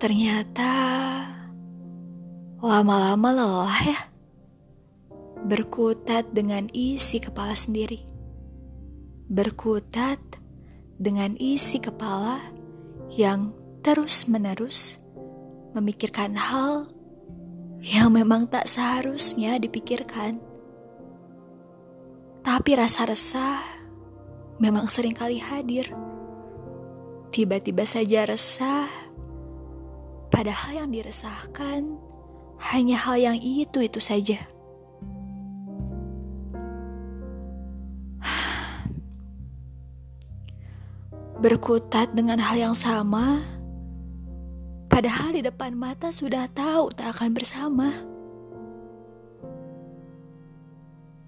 Ternyata lama-lama lelah ya. Berkutat dengan isi kepala sendiri. Berkutat dengan isi kepala yang terus-menerus memikirkan hal yang memang tak seharusnya dipikirkan. Tapi rasa resah memang sering kali hadir. Tiba-tiba saja resah Padahal yang diresahkan hanya hal yang itu-itu saja. Berkutat dengan hal yang sama, padahal di depan mata sudah tahu tak akan bersama.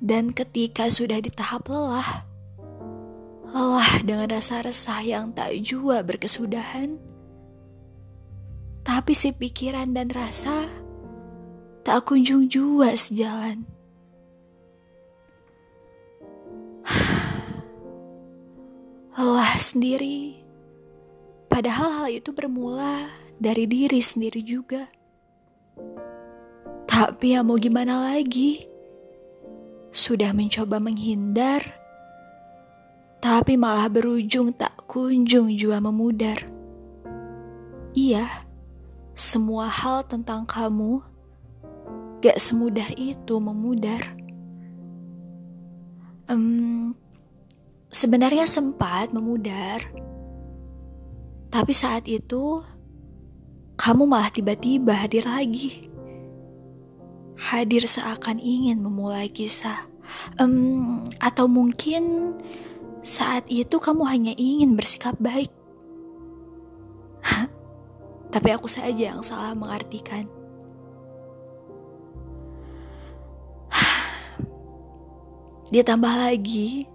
Dan ketika sudah di tahap lelah, lelah dengan rasa resah yang tak jua berkesudahan, tapi si pikiran dan rasa tak kunjung jua sejalan. Lelah sendiri, padahal hal itu bermula dari diri sendiri juga. Tapi ya mau gimana lagi? Sudah mencoba menghindar, tapi malah berujung tak kunjung jua memudar. Iya, semua hal tentang kamu gak semudah itu memudar. Um, sebenarnya sempat memudar, tapi saat itu kamu malah tiba-tiba hadir lagi. Hadir seakan ingin memulai kisah, um, atau mungkin saat itu kamu hanya ingin bersikap baik tapi aku saja yang salah mengartikan. Ditambah lagi,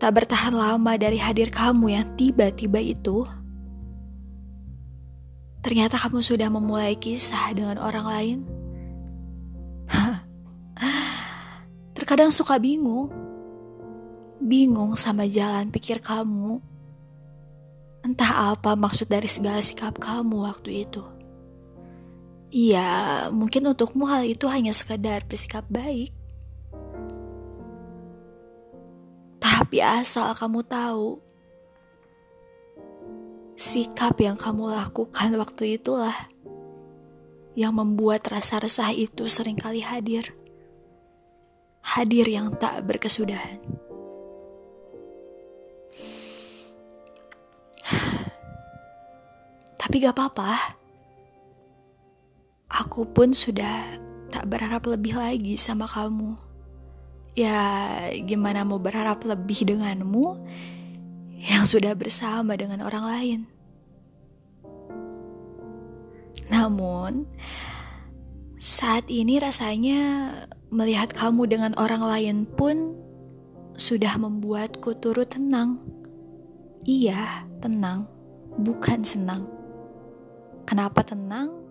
tak bertahan lama dari hadir kamu yang tiba-tiba itu, ternyata kamu sudah memulai kisah dengan orang lain. Terkadang suka bingung, bingung sama jalan pikir kamu Entah apa maksud dari segala sikap kamu waktu itu. Iya, mungkin untukmu hal itu hanya sekedar bersikap baik. Tapi asal kamu tahu, sikap yang kamu lakukan waktu itulah yang membuat rasa resah itu sering kali hadir. Hadir yang tak berkesudahan. Tapi gak apa-apa. Aku pun sudah tak berharap lebih lagi sama kamu. Ya, gimana mau berharap lebih denganmu yang sudah bersama dengan orang lain. Namun, saat ini rasanya melihat kamu dengan orang lain pun sudah membuatku turut tenang. Iya, tenang, bukan senang. Kenapa tenang?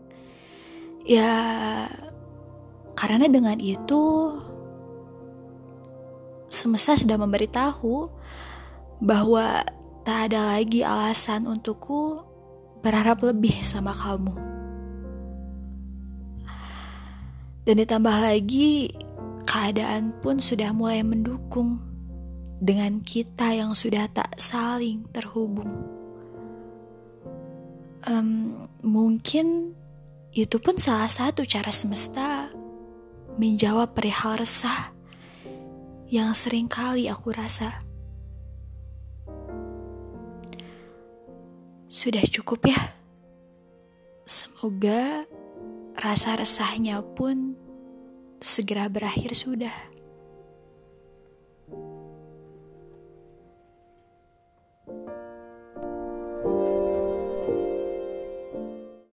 Ya, karena dengan itu semesta sudah memberitahu bahwa tak ada lagi alasan untukku berharap lebih sama kamu. Dan ditambah lagi, keadaan pun sudah mulai mendukung dengan kita yang sudah tak saling terhubung um, mungkin itu pun salah satu cara semesta menjawab perihal resah yang sering kali aku rasa. Sudah cukup ya. Semoga rasa resahnya pun segera berakhir sudah.